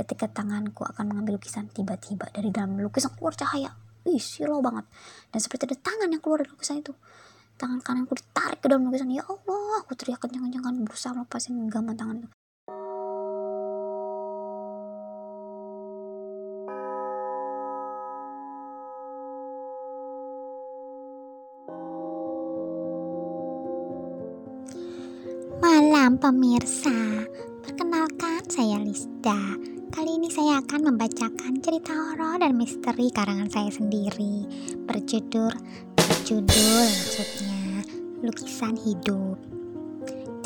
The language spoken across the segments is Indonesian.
ketika tanganku akan mengambil lukisan tiba-tiba dari dalam lukisan keluar cahaya. Ih silau banget. Dan seperti ada tangan yang keluar dari lukisan itu. Tangan kananku ditarik ke dalam lukisan. Ya Allah aku teriak kencang-kencang kan berusaha melepasin genggaman tangan itu. Malam pemirsa, perkenalkan saya Lista. Kali ini saya akan membacakan cerita horor dan misteri karangan saya sendiri berjudul berjudul maksudnya lukisan hidup.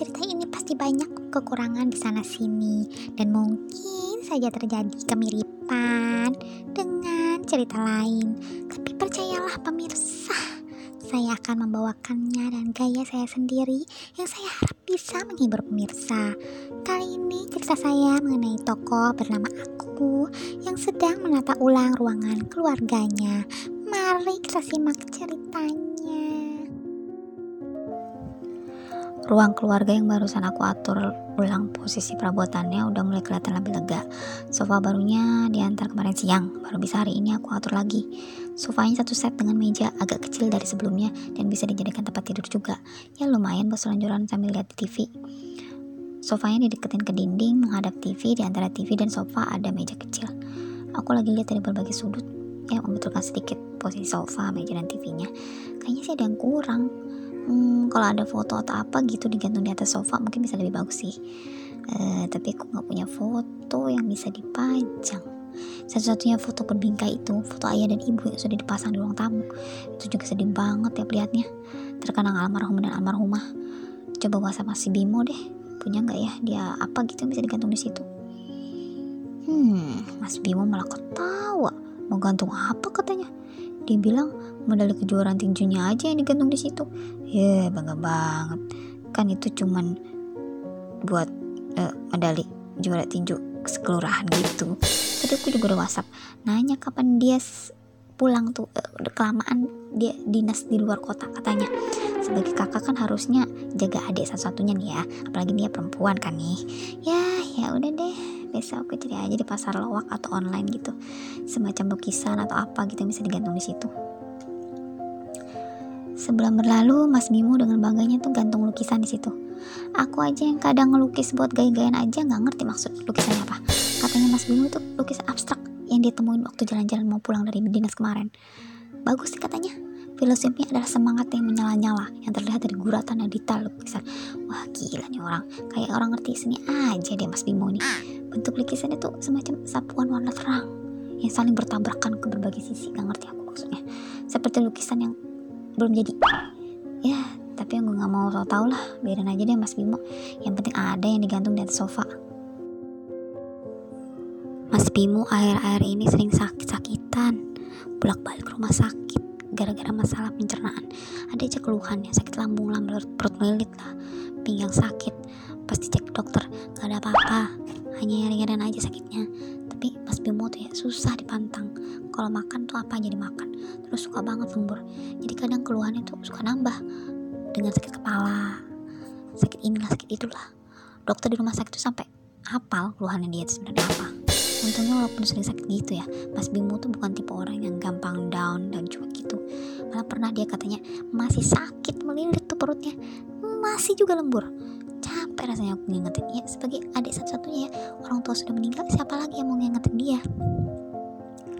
Cerita ini pasti banyak kekurangan di sana sini dan mungkin saja terjadi kemiripan dengan cerita lain. Tapi percayalah pemirsa, saya akan membawakannya dan gaya saya sendiri yang saya harap bisa menghibur pemirsa. Kali ini cerita saya mengenai tokoh bernama aku yang sedang menata ulang ruangan keluarganya. Mari kita simak ceritanya. ruang keluarga yang barusan aku atur ulang posisi perabotannya udah mulai kelihatan lebih lega sofa barunya diantar kemarin siang baru bisa hari ini aku atur lagi sofanya satu set dengan meja agak kecil dari sebelumnya dan bisa dijadikan tempat tidur juga. Ya lumayan buat selanjuran sambil lihat TV sofanya dideketin ke dinding menghadap TV di antara TV dan sofa ada meja kecil. Aku lagi lihat dari berbagai sudut. Ya membetulkan sedikit posisi sofa meja dan TV-nya kayaknya sih ada yang kurang. Hmm, kalau ada foto atau apa gitu digantung di atas sofa mungkin bisa lebih bagus sih. Eh, tapi aku nggak punya foto yang bisa dipajang satu-satunya foto berbingkai itu foto ayah dan ibu yang sudah dipasang di ruang tamu. Itu juga sedih banget ya lihatnya terkenang almarhum dan almarhumah. Coba bahasa masih Bimo deh. Punya nggak ya? Dia apa gitu yang bisa digantung di situ? Hmm Mas Bimo malah ketawa. Mau gantung apa katanya? Dia bilang medali kejuaraan tinjunya aja yang digantung di situ. Ya bangga banget. Kan itu cuman buat eh, medali juara tinju sekelurahan gitu. Tadi aku juga udah whatsapp nanya kapan dia pulang tuh eh, udah kelamaan dia dinas di luar kota katanya. Sebagai kakak kan harusnya jaga adik satu-satunya nih ya apalagi dia perempuan kan nih. Ya ya udah deh besok aku cari aja di pasar lowak atau online gitu. Semacam lukisan atau apa gitu yang bisa digantung di situ. Sebulan berlalu, Mas Bimo dengan bangganya tuh gantung lukisan di situ. Aku aja yang kadang ngelukis buat gaya-gayaan aja nggak ngerti maksud lukisannya apa. Katanya Mas Bimo itu lukisan abstrak yang dia temuin waktu jalan-jalan mau pulang dari dinas kemarin. Bagus sih katanya. Filosofinya adalah semangat yang menyala-nyala yang terlihat dari guratan dan detail lukisan. Wah gila nih orang, kayak orang ngerti seni aja deh Mas Bimo nih. Bentuk lukisannya tuh semacam sapuan warna terang yang saling bertabrakan ke berbagai sisi. Gak ngerti aku maksudnya. Seperti lukisan yang belum jadi ya tapi yang gue nggak mau tau tau lah. Biarin aja deh Mas Bimo. Yang penting ada yang digantung di atas sofa. Mas Bimo akhir-akhir ini sering sakit-sakitan. Bolak-balik rumah sakit. Gara-gara masalah pencernaan. Ada aja keluhannya. Sakit lambung lambung perut melilit lah. Pinggang sakit. Pasti cek dokter gak ada apa-apa. Hanya yang ringan aja sakitnya. Tapi Mas Bimo tuh ya susah dipantang. Kalau makan tuh apa aja dimakan. Terus suka banget lembur. Jadi kadang keluhannya tuh suka nambah dengan sakit kepala sakit inilah sakit itulah. Dokter di rumah sakit tuh sampai hafal keluhannya dia itu sebenarnya apa. Untungnya walaupun sering sakit gitu ya Mas Bimo tuh bukan tipe orang yang gampang down dan cuek gitu. Malah pernah dia katanya masih sakit melilit tuh perutnya masih juga lembur. Capek rasanya aku ngingetin. Ya sebagai adik satu-satunya ya orang tua sudah meninggal siapa lagi yang mau ngingetin dia?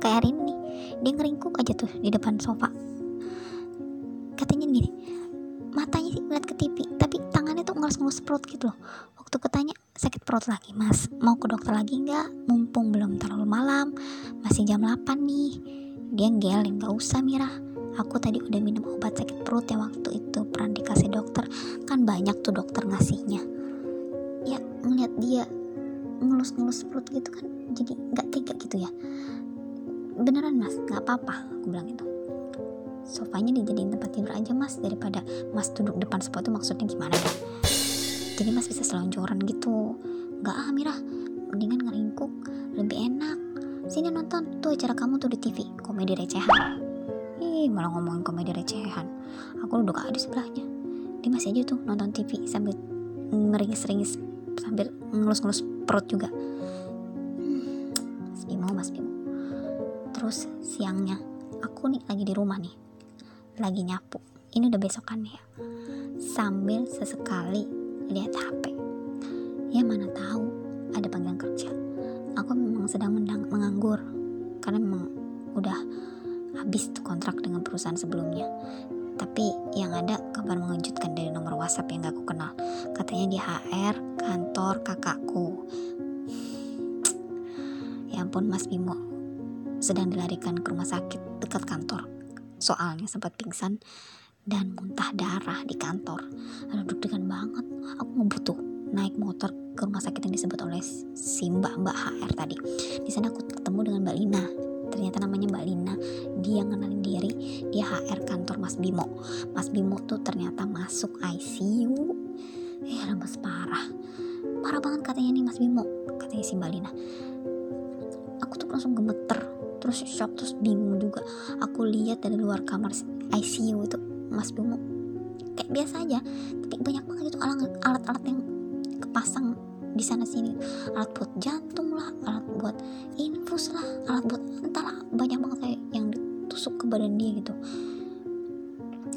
Kayak hari ini nih dia ngeringkuk aja tuh di depan sofa. Katanya gini matanya sih ngeliat ke TV tapi tangannya tuh ngelus-ngelus perut gitu loh. Waktu ketanya sakit perut lagi mas? Mau ke dokter lagi nggak? Mumpung belum terlalu malam masih jam 8 nih. Dia geleng nggak usah Mira. Aku tadi udah minum obat sakit perut yang waktu itu pernah dikasih dokter. Kan banyak tuh dokter ngasihnya. Ya ngeliat dia ngelus-ngelus perut gitu kan jadi nggak tega gitu ya. Beneran mas? Nggak apa-apa aku bilang itu sofanya dijadiin tempat tidur aja mas daripada mas duduk depan sofa itu maksudnya gimana? Dah jadi mas bisa selonjoran gitu. Nggak ah Mira mendingan ngeringkuk lebih enak. Sini nonton. Tuh acara kamu tuh di TV komedi recehan. Ih malah ngomongin komedi recehan. Aku duduk aja di sebelahnya. Dia masih aja tuh nonton TV sambil ngeringis-ringis sambil ngelus-ngelus perut juga. Hmm, terus siangnya aku nih lagi di rumah nih lagi nyapu. Ini udah besokan ya. Sambil sesekali lihat HP ya mana tahu ada panggilan kerja. Aku memang sedang mendang, menganggur. Karena memang udah habis tuh kontrak dengan perusahaan sebelumnya. Tapi yang ada kabar mengejutkan dari nomor WhatsApp yang gak aku kenal. Katanya di HR kantor kakakku. Ya ampun Mas Bimo. Sedang dilarikan ke rumah sakit dekat kantor soalnya sempat pingsan dan muntah darah di kantor. Aduh deg-degan banget. Aku mau butuh naik motor ke rumah sakit yang disebut oleh si mbak mbak HR tadi. Di sana aku ketemu dengan Mbak Lina. Ternyata namanya Mbak Lina. Dia ngenalin diri. Dia HR kantor Mas Bimo. Mas Bimo tuh ternyata masuk ICU eh lemes parah. Parah banget katanya nih Mas Bimo katanya si Mbak Lina. Aku tuh langsung gemeter terus shock terus bingung juga. Aku lihat dari luar kamar ICU itu Mas Bimo. Kayak biasa aja tapi banyak banget itu alat-alat yang kepasang di sana sini. Alat buat jantung lah alat buat infus lah alat buat entahlah banyak banget kayak yang ditusuk ke badan dia gitu.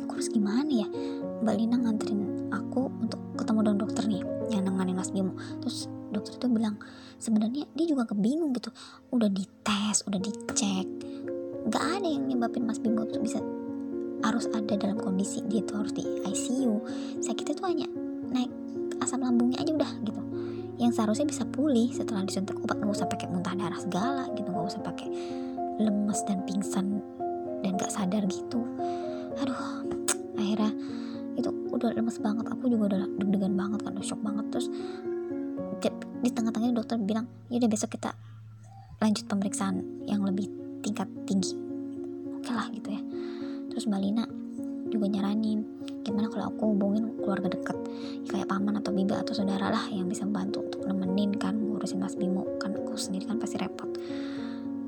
Aku harus gimana ya? Mbak Lina nganterin aku untuk ketemu dengan dokter nih yang nanganin Mas Bimo. Terus dokter itu bilang sebenarnya dia juga kebingung gitu. Udah dites udah dicek. Gak ada yang nyebabin Mas Bimo tuh bisa harus ada dalam kondisi dia tuh harus di ICU sakitnya tuh hanya naik asam lambungnya aja udah gitu. Yang seharusnya bisa pulih setelah disuntik obat. Nggak usah pakai muntah darah segala gitu. Nggak usah pakai lemes dan pingsan dan gak sadar gitu. Aduh akhirnya itu udah lemes banget. Aku juga udah deg-degan banget kan udah shock banget. Terus di tengah-tengahnya dokter bilang ya udah besok kita lanjut pemeriksaan yang lebih tingkat tinggi. Oke lah gitu ya. Terus mbak Lina juga nyaranin gimana kalau aku hubungin keluarga dekat kayak paman atau bibi atau saudara lah yang bisa membantu untuk nemenin kan ngurusin Mas Bimo. Kan aku sendiri kan pasti repot.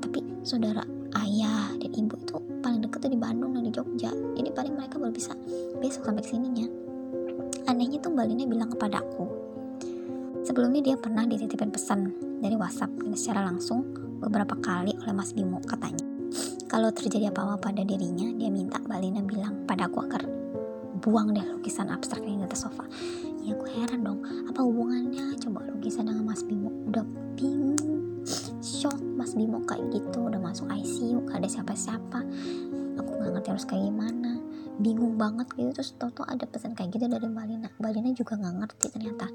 Tapi saudara ayah dan ibu itu paling deket tuh di Bandung dan di Jogja. Jadi paling mereka baru bisa besok sampai ke sininya anehnya tuh Mbak Lina bilang kepada aku sebelumnya dia pernah dititipin pesan dari WhatsApp secara langsung beberapa kali oleh Mas Bimo katanya kalau terjadi apa-apa pada dirinya, dia minta Mbak Lina bilang pada aku agar buang deh lukisan abstrak yang di atas sofa. Ya aku heran dong, apa hubungannya coba lukisan dengan Mas Bimo? Udah bingung, shock Mas Bimo kayak gitu, udah masuk ICU, gak ada siapa-siapa. Aku gak ngerti harus kayak gimana, bingung banget gitu. Terus tau-tau ada pesan kayak gitu dari Mbak Lina. Mbak Lina juga gak ngerti ternyata.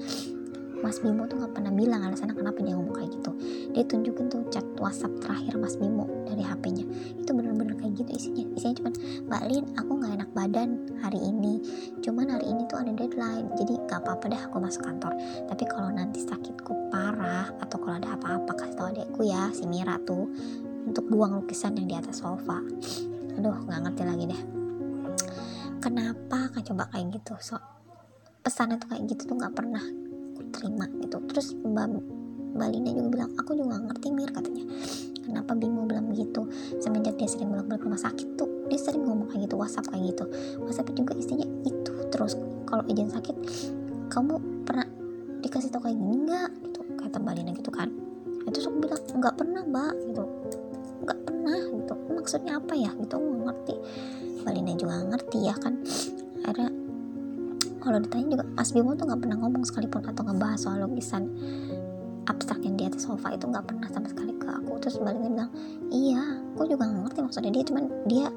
Mas Bimo tuh gak pernah bilang alasannya kenapa dia ngomong kayak gitu. Dia tunjukin tuh chat WhatsApp terakhir Mas Bimo dari HP-nya itu bener-bener kayak gitu isinya. Isinya cuman Mbak Lin aku gak enak badan hari ini. Cuman hari ini tuh ada deadline jadi gak apa-apa deh aku masuk kantor. Tapi kalau nanti sakitku parah atau kalau ada apa-apa kasih tau adekku ya si Mira tuh untuk buang lukisan yang di atas sofa. Aduh gak ngerti lagi deh. Kenapa kan coba kayak gitu? So pesannya tuh kayak gitu tuh gak pernah terima gitu. Terus mbak mbak Lina juga bilang aku juga ngerti Mir katanya. Kenapa Bimo bilang begitu? Semenjak dia sering bolak-balik rumah sakit tuh dia sering ngomong kayak gitu WhatsApp kayak gitu. WhatsApp juga istrinya itu terus. Kalau izin sakit kamu pernah dikasih tau kayak gini nggak? Gitu kata Mbak Lina gitu kan. Itu aku bilang nggak pernah mbak gitu. Nggak pernah gitu. Maksudnya apa ya? Gitu nggak ngerti. Mbak Lina juga ngerti ya kan. Ada kalau ditanya juga Mas Bimo tuh nggak pernah ngomong sekalipun atau ngebahas soal lukisan abstrak yang di atas sofa itu nggak pernah sama sekali ke aku. Terus baliknya bilang iya aku juga nggak ngerti maksudnya. Dia cuman dia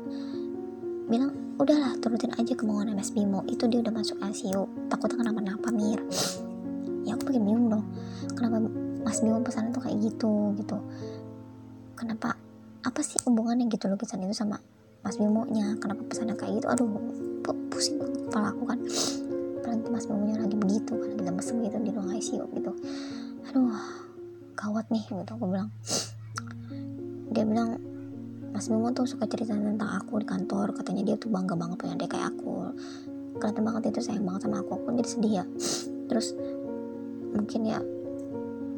bilang udahlah turutin aja kemauan Mas Bimo. Itu dia udah masuk ICU takutnya kenapa-napa Mir. Ya aku bikin bingung dong. Kenapa Mas Bimo pesan tuh kayak gitu gitu. Kenapa apa sih hubungannya gitu lukisan itu sama Mas Bimo nya kenapa pesannya kayak gitu? Aduh pusing kepala aku kan apalagi mas bangunnya lagi begitu kan lagi lemes gitu di ruang ICU gitu. Aduh gawat nih gitu aku bilang. Dia bilang Mas Bimo tuh suka cerita tentang aku di kantor katanya dia tuh bangga banget punya dia kayak aku. Kelihatan banget itu sayang banget sama aku aku jadi sedih ya. Terus mungkin ya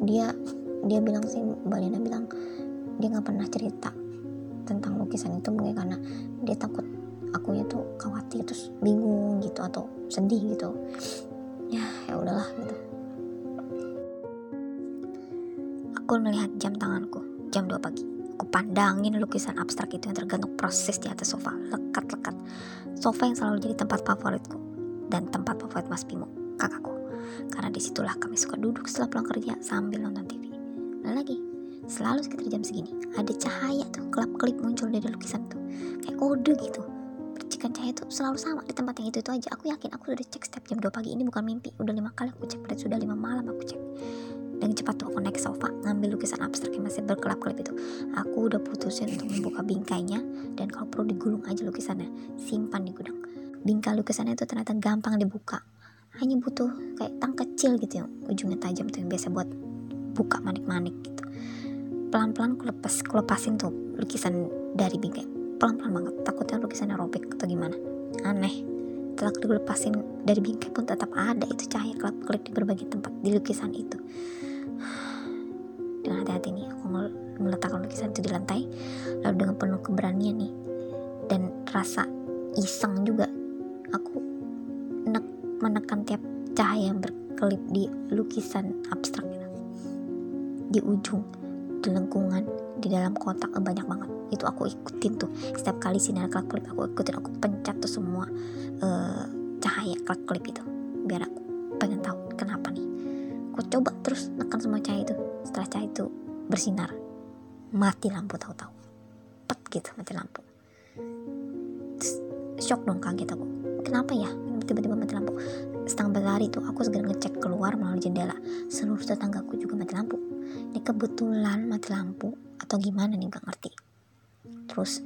dia dia bilang sih Mbak Lina bilang dia nggak pernah cerita tentang lukisan itu mungkin karena dia takut aku itu khawatir terus bingung gitu atau sedih gitu. Ya ya udahlah gitu. Aku melihat jam tanganku jam 2 pagi. Aku pandangin lukisan abstrak itu yang tergantung proses di atas sofa. Lekat-lekat sofa yang selalu jadi tempat favoritku dan tempat favorit Mas Bimo kakakku. Karena di situlah kami suka duduk setelah pulang kerja sambil nonton TV lagi. Selalu sekitar jam segini. Ada cahaya tuh kelap-kelip muncul dari lukisan tuh. Kayak kode gitu percikan cahaya itu selalu sama di tempat yang itu itu aja. Aku yakin aku sudah cek setiap jam 2 pagi. Ini bukan mimpi. Udah lima kali aku cek. Berarti sudah lima malam aku cek. Dengan cepat tuh aku naik sofa ngambil lukisan abstrak yang masih berkelap-kelip itu. Aku udah putusin untuk membuka bingkainya. Dan kalau perlu digulung aja lukisannya. Simpan di gudang. Bingkai lukisannya itu ternyata gampang dibuka. Hanya butuh kayak tang kecil gitu yang ujungnya tajam tuh yang biasa buat buka manik-manik gitu. Pelan-pelan aku lepas aku lepasin tuh lukisan dari bingkai pelan-pelan banget. Takutnya lukisannya robek atau gimana? Aneh. Setelah dilepasin dari bingkai pun tetap ada. Itu cahaya kelap-kelip di berbagai tempat di lukisan itu. Dengan hati-hati nih aku meletakkan lukisan itu di lantai lalu dengan penuh keberanian nih dan rasa iseng juga aku nek menekan tiap cahaya yang berkelip di lukisan abstrak di ujung lengkungan di dalam kotak banyak banget. Itu aku ikutin tuh. Setiap kali sinar kelap kelip aku ikutin aku pencet tuh semua uh, cahaya kelap kelip itu. Biar aku pengen tahu kenapa nih. Aku coba terus nekan semua cahaya itu. Setelah cahaya itu bersinar mati lampu tahu-tahu. Pet gitu mati lampu. Terus, shock dong kaget aku. Kenapa ya? Tiba-tiba mati lampu setengah berlari tuh aku segera ngecek keluar melalui jendela. Seluruh tetanggaku juga mati lampu. Ini kebetulan mati lampu atau gimana nih gak ngerti. Terus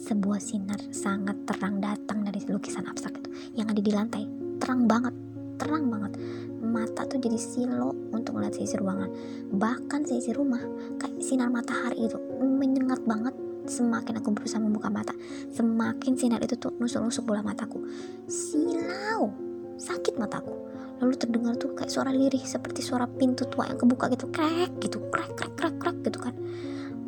sebuah sinar sangat terang datang dari lukisan abstrak itu yang ada di lantai. Terang banget terang banget. Mata tuh jadi silo untuk melihat seisi ruangan. Bahkan seisi rumah kayak sinar matahari itu menyengat banget. Semakin aku berusaha membuka mata semakin sinar itu tuh nusuk-nusuk bola mataku. Silau sakit mataku lalu terdengar tuh kayak suara lirih seperti suara pintu tua yang kebuka gitu. Krek gitu. Krek krek krek krek gitu kan.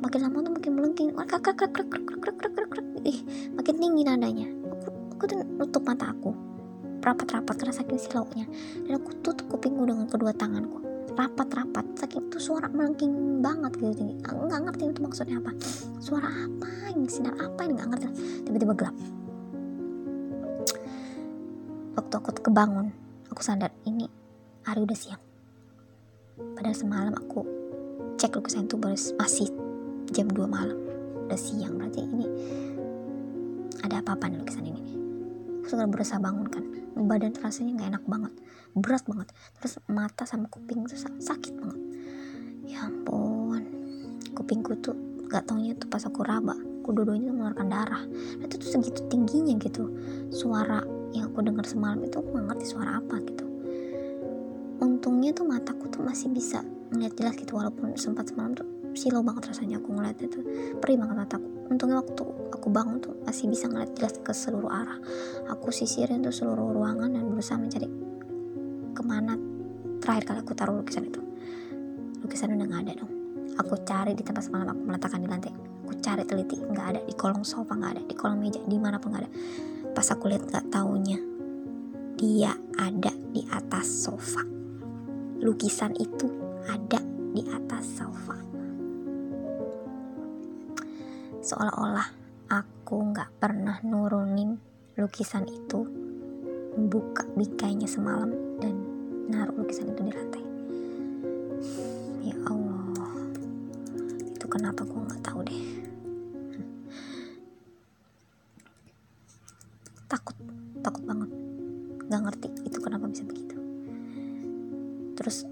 Makin lama tuh makin melengking. Krek krek krek krek krek krek krek krek krek. Ih makin tinggi nadanya. Aku aku tuh nutup mata aku. Rapat-rapat karena saking silaunya. Dan aku tutup kupingku dengan kedua tanganku. Rapat-rapat. Saking itu suara melengking banget gitu. Tinggi nggak ngerti itu maksudnya apa. Suara apa ini? Sinar apa ini? Nggak ngerti. Tiba-tiba gelap waktu aku kebangun aku sadar ini hari udah siang. Padahal semalam aku cek lukisan itu baru masih jam 2 malam. Udah siang berarti ini ada apa-apa nih lukisan ini. Aku berusaha bangun kan. Badan rasanya nggak enak banget. Berat banget. Terus mata sama kuping tuh sakit banget. Ya ampun. Kupingku tuh gak taunya tuh pas aku raba aku dua-duanya mengeluarkan darah. Dan itu tuh segitu tingginya gitu. Suara yang aku dengar semalam itu aku gak ngerti suara apa gitu. Untungnya tuh mataku tuh masih bisa melihat jelas gitu walaupun sempat semalam tuh silau banget rasanya aku ngeliatnya tuh perih banget mataku. Untungnya waktu aku bangun tuh masih bisa ngeliat jelas ke seluruh arah. Aku sisirin tuh seluruh ruangan dan berusaha mencari ke mana terakhir kali aku taruh lukisan itu. Lukisan udah nggak ada dong. Aku cari di tempat semalam aku meletakkan di lantai. Aku cari teliti nggak ada. Di kolong sofa nggak ada. Di kolong meja di mana pun nggak ada pas aku lihat nggak taunya. Dia ada di atas sofa. Lukisan itu ada di atas sofa. Seolah-olah aku nggak pernah nurunin lukisan itu membuka bingkainya semalam dan naruh lukisan itu di lantai. Ya Allah itu kenapa gue nggak tahu deh nggak ngerti itu kenapa bisa begitu. Terus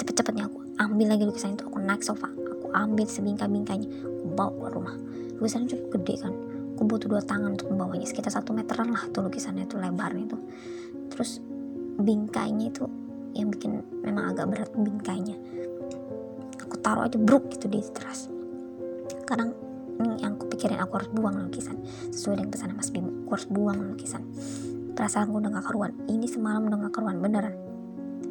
cepet-cepetnya aku ambil lagi lukisan itu aku naik sofa aku ambil sebingkai-bingkainya aku bawa ke rumah. Lukisannya cukup gede kan aku butuh dua tangan untuk membawanya sekitar satu meteran lah tuh lukisannya itu lebarnya itu terus bingkainya itu yang bikin memang agak berat bingkainya. Aku taruh aja bruk gitu di teras. Kadang ini yang aku pikirin aku harus buang lukisan sesuai dengan pesanan Mas Bimo. Aku harus buang lukisan perasaan gue udah gak keruan ini semalam udah gak keruan beneran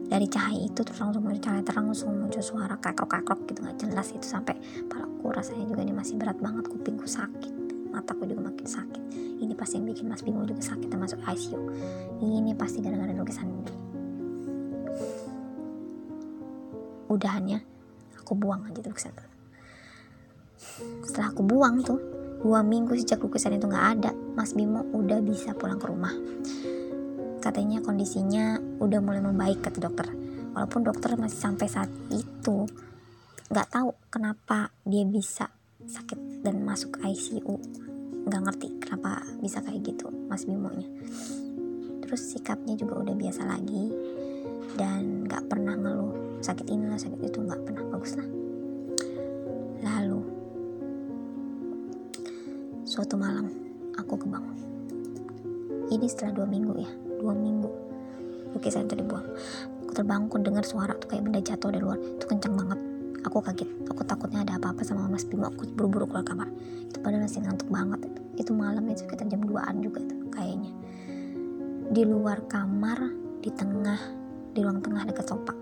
dari cahaya itu terus langsung muncul cahaya terang langsung muncul suara kakrok kakrok gitu nggak jelas itu sampai palaku rasanya juga ini masih berat banget kupingku sakit mataku juga makin sakit. Ini pasti yang bikin Mas Bimo juga sakit termasuk ICU ini pasti gara-gara lukisan ini. Udahannya aku buang aja lukisan setelah aku buang tuh dua minggu sejak lukisan itu nggak ada Mas Bimo udah bisa pulang ke rumah. Katanya kondisinya udah mulai membaik kata dokter. Walaupun dokter masih sampai saat itu nggak tahu kenapa dia bisa sakit dan masuk ICU nggak ngerti kenapa bisa kayak gitu Mas Bimo nya terus sikapnya juga udah biasa lagi dan nggak pernah ngeluh. Sakit ini lah sakit itu nggak pernah bagus lah suatu malam aku kebangun. Ini setelah dua minggu ya dua minggu. Lukisan itu dibuang aku terbangun dengar suara tuh kayak benda jatuh dari luar. Itu kencang banget. Aku kaget. Aku takutnya ada apa-apa sama mas Bimo. Aku buru-buru keluar kamar. Itu padahal masih ngantuk banget. Itu itu malam itu sekitar jam 2an juga tuh kayaknya. Di luar kamar di tengah di ruang tengah dekat sofa.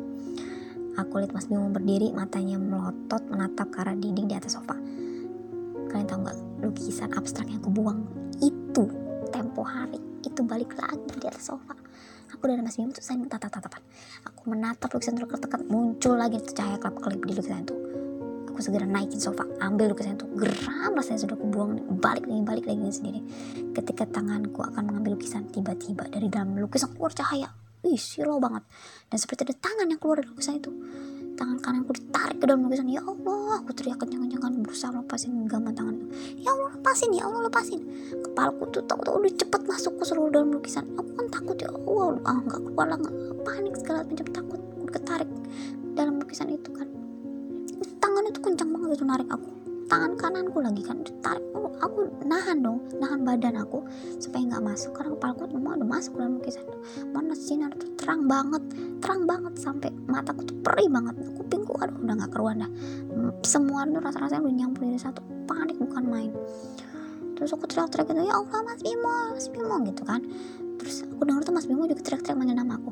Aku lihat mas Bimo berdiri matanya melotot menatap ke arah dinding di atas sofa kalian tahu nggak? Lukisan abstrak yang aku buang itu tempo hari. Itu balik lagi di atas sofa. Aku dan Mas Bimo tuh saya tatap tatapan aku menatap lukisan itu tekan muncul lagi itu cahaya kelap kelip di lukisan itu. Aku segera naikin sofa ambil lukisan itu. Geram rasanya sudah aku buang balik lagi balik lagi sendiri. Ketika tanganku akan mengambil lukisan tiba-tiba dari dalam lukisan keluar cahaya. Ih, silau banget. Dan seperti ada tangan yang keluar dari lukisan itu tangan kananku ditarik ke dalam lukisan ya Allah aku teriak kencang-kencang berusaha lepasin genggaman tangan itu. Ya Allah lepasin ya Allah lepasin. Kepalaku tuh tau udah cepet masuk ke seluruh dalam lukisan. Aku kan takut ya Allah ah nggak keluar lah panik segala macam takut. Ketarik dalam lukisan itu kan. Tangan itu kencang banget itu narik aku tangan kananku lagi kan ditarik oh, aku nahan dong nahan badan aku supaya nggak masuk karena kepalaku tuh mau udah masuk dalam lukisan mana sinar tuh terang banget terang banget sampai mataku tuh perih banget kupingku aduh udah nggak keruan dah. Semua tuh rasa-rasanya udah nyampur dari satu panik bukan main. Terus aku teriak-teriak gitu ya Allah Mas Bimo Mas Bimo gitu kan. Terus aku denger tuh Mas Bimo juga teriak-teriak manggil nama aku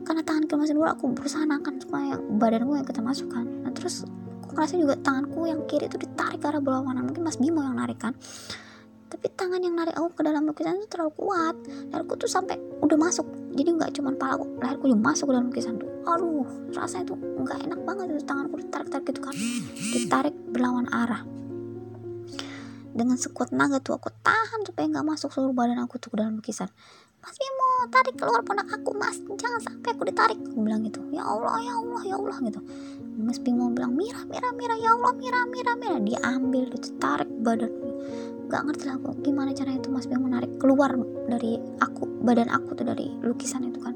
karena tangan masih dua aku berusaha nakan supaya badan gue yang kita masukkan nah, terus aku ngerasa juga tanganku yang kiri itu ditarik ke arah mana mungkin Mas Bimo yang narik kan. Tapi tangan yang narik aku ke dalam lukisan itu terlalu kuat. Leherku tuh sampai udah masuk. Jadi nggak cuma pala aku leherku juga masuk ke dalam lukisan tuh. Aduh rasanya tuh nggak enak banget itu tanganku ditarik-tarik gitu kan. Ditarik berlawan arah. Dengan sekuat naga tuh aku tahan supaya nggak masuk seluruh badan aku tuh ke dalam lukisan Mas Bimo tarik keluar pundak aku mas. Jangan sampai aku ditarik. Aku bilang gitu ya Allah ya Allah ya Allah gitu. Mas Bimo bilang Mira Mira Mira ya Allah Mira Mira Mira. Diambil gitu tarik badan. Gak ngerti lah aku gimana caranya itu Mas Bimo narik keluar dari aku badan aku tuh dari lukisan itu kan.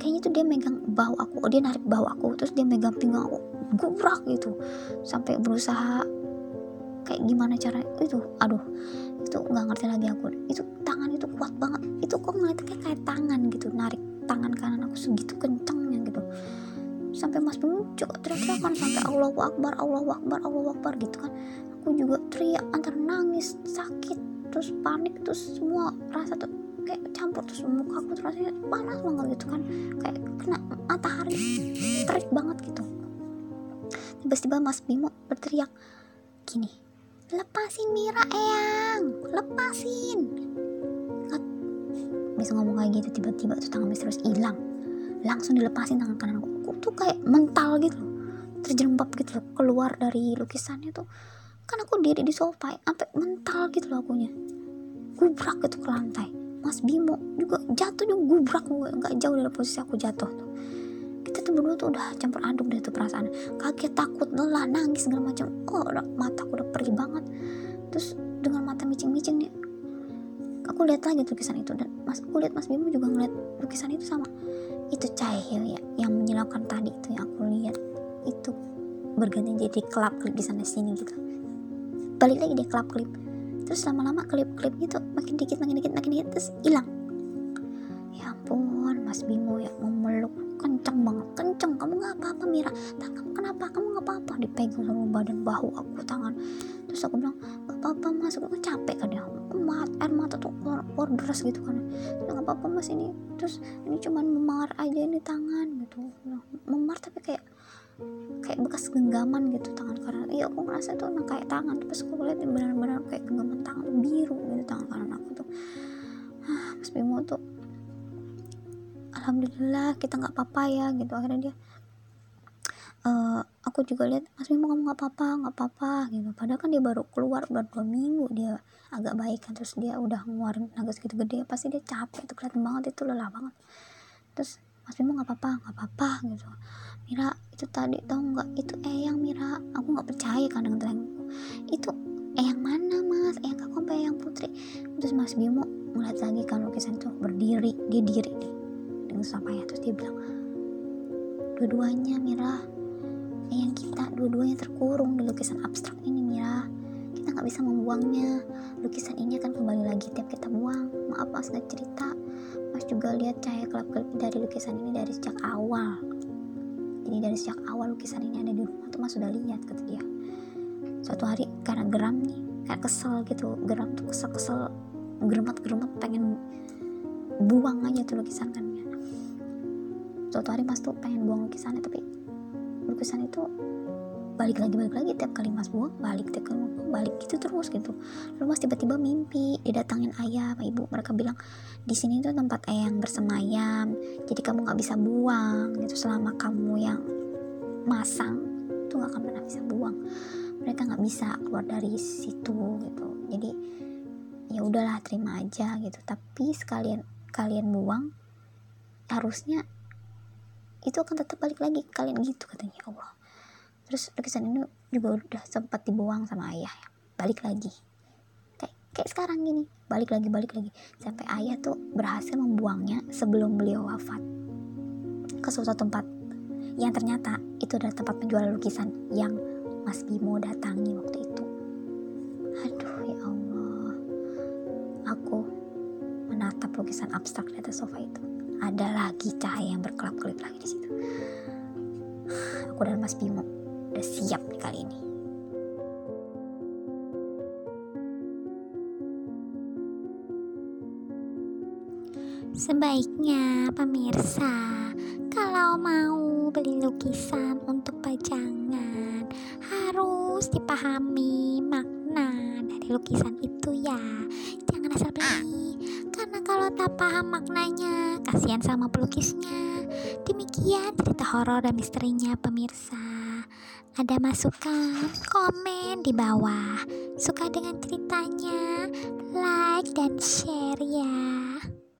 Kayaknya tuh dia megang bahu aku oh, dia narik bahu aku terus dia megang pinggang aku gubrak gitu. Sampai berusaha kayak gimana cara itu? Aduh itu nggak ngerti lagi aku. Itu tangan itu kuat banget. Itu kok ngeliatnya kayak, kayak tangan gitu narik tangan kanan aku segitu kencengnya gitu. Sampai mas Bimo juga teriak-teriakan sampai Allahu Akbar Allahu Akbar Allahu Akbar gitu kan. Aku juga teriak antara nangis sakit terus panik terus semua rasa tuh kayak campur terus muka aku tuh rasanya panas banget gitu kan. Kayak kena matahari terik banget gitu. Tiba-tiba Mas Bimo berteriak gini lepasin Mira Eyang. Lepasin. Bisa ngomong kayak gitu tiba-tiba tuh tangan misterius hilang. Langsung dilepasin tangan kanan aku. Aku tuh kayak mental gitu loh. Terjerembab gitu loh keluar dari lukisannya tuh. Kan aku diri di sofa sampai mental gitu loh akunya. Gubrak gitu ke lantai. Mas Bimo juga jatuh juga gubrak. Nggak jauh dari posisi aku jatuh tuh kita tuh berdua tuh udah campur aduk deh tuh perasaan kaget takut lelah nangis segala macam. Oh udah, mataku udah perih banget. Terus dengan mata micing-micing nih aku lihat lagi lukisan itu. Dan mas aku lihat mas Bimo juga ngeliat lukisan itu sama. Itu cahaya ya yang menyilaukan tadi itu yang aku lihat. Itu berganti jadi kelap kelip di sana sini gitu. Balik lagi deh kelap kelip terus lama-lama kelip kelip gitu makin dikit makin dikit makin dikit terus hilang. Ya ampun mas Bimo kenceng banget. Kenceng. Kamu nggak apa-apa Mira. Tak kamu kenapa? Kamu nggak apa-apa. Dipegang sama badan bahu aku tangan. Terus aku bilang nggak apa-apa mas. Aku capek kan ya? Mat air mata tuh keluar, keluar deras gitu kan. Nggak apa-apa mas ini terus ini cuman memar aja ini tangan gitu. Memar tapi kayak kayak bekas genggaman gitu tangan kanan. Iya aku ngerasa tuh nah, kayak tangan. Terus aku lihat benar-benar kayak genggaman tangan biru gitu tangan kanan aku tuh. Ah, mas Bimo tuh alhamdulillah kita nggak apa-apa ya gitu. Akhirnya dia uh, aku juga lihat Mas Bimo kamu nggak apa-apa nggak apa-apa gitu. Padahal kan dia baru keluar baru dua minggu dia agak baik kan terus dia udah ngeluarin tenaga segitu gede pasti dia capek tuh kelihatan banget itu lelah banget. Terus Mas Bimo nggak apa-apa nggak apa-apa gitu. Mira itu tadi tau nggak? Itu Eyang Mira. Aku nggak percaya kan dengan telingku itu Eyang mana mas? Eyang kakak Eyang Putri. Terus Mas Bimo ngeliat lagi kan lukisan itu berdiri dia diri nih dengan ya terus dia bilang dua-duanya Mira yang kita dua-duanya terkurung di lukisan abstrak ini Mira. Kita nggak bisa membuangnya. Lukisan ini akan kembali lagi tiap kita buang. Maaf mas nggak cerita. Mas juga lihat cahaya kelap-kelip dari lukisan ini dari sejak awal. Jadi dari sejak awal lukisan ini ada di rumah tuh mas sudah lihat kata dia. Suatu hari karena geram nih kayak kesel gitu. Geram tuh kesel-kesel geremat-geremat pengen buang aja tuh lukisan kan suatu hari mas tuh pengen buang lukisannya tapi lukisan itu balik lagi balik lagi. Tiap kali mas buang balik. Tiap kali balik. Gitu terus gitu. Lalu mas tiba-tiba mimpi didatangin ayah sama ibu. Mereka bilang di sini tuh tempat eyang bersemayam. Jadi kamu nggak bisa buang. Gitu selama kamu yang masang tuh nggak akan pernah bisa buang. Mereka nggak bisa keluar dari situ gitu. Jadi ya udahlah terima aja gitu. Tapi sekalian kalian buang harusnya itu akan tetap balik lagi ke kalian gitu katanya ya Allah. Terus lukisan ini juga udah sempat dibuang sama ayah. Ya. balik lagi. Kayak kayak sekarang gini. Balik lagi balik lagi. Sampai ayah tuh berhasil membuangnya sebelum beliau wafat. Ke suatu tempat yang ternyata itu adalah tempat penjualan lukisan yang Mas Bimo datangi waktu itu. Aduh ya Allah. Aku menatap lukisan abstrak di atas sofa itu. Ada lagi cahaya yang situ. Aku dan Mas Bimo udah siap nih kali ini. Sebaiknya pemirsa, kalau mau beli lukisan untuk pajangan, harus dipahami makna dari lukisan itu ya. Jangan asal beli, karena kalau tak paham maknanya, kasihan sama pelukisnya. Demikian cerita horor dan misterinya pemirsa. Ada masukan, komen di bawah. Suka dengan ceritanya, like dan share ya.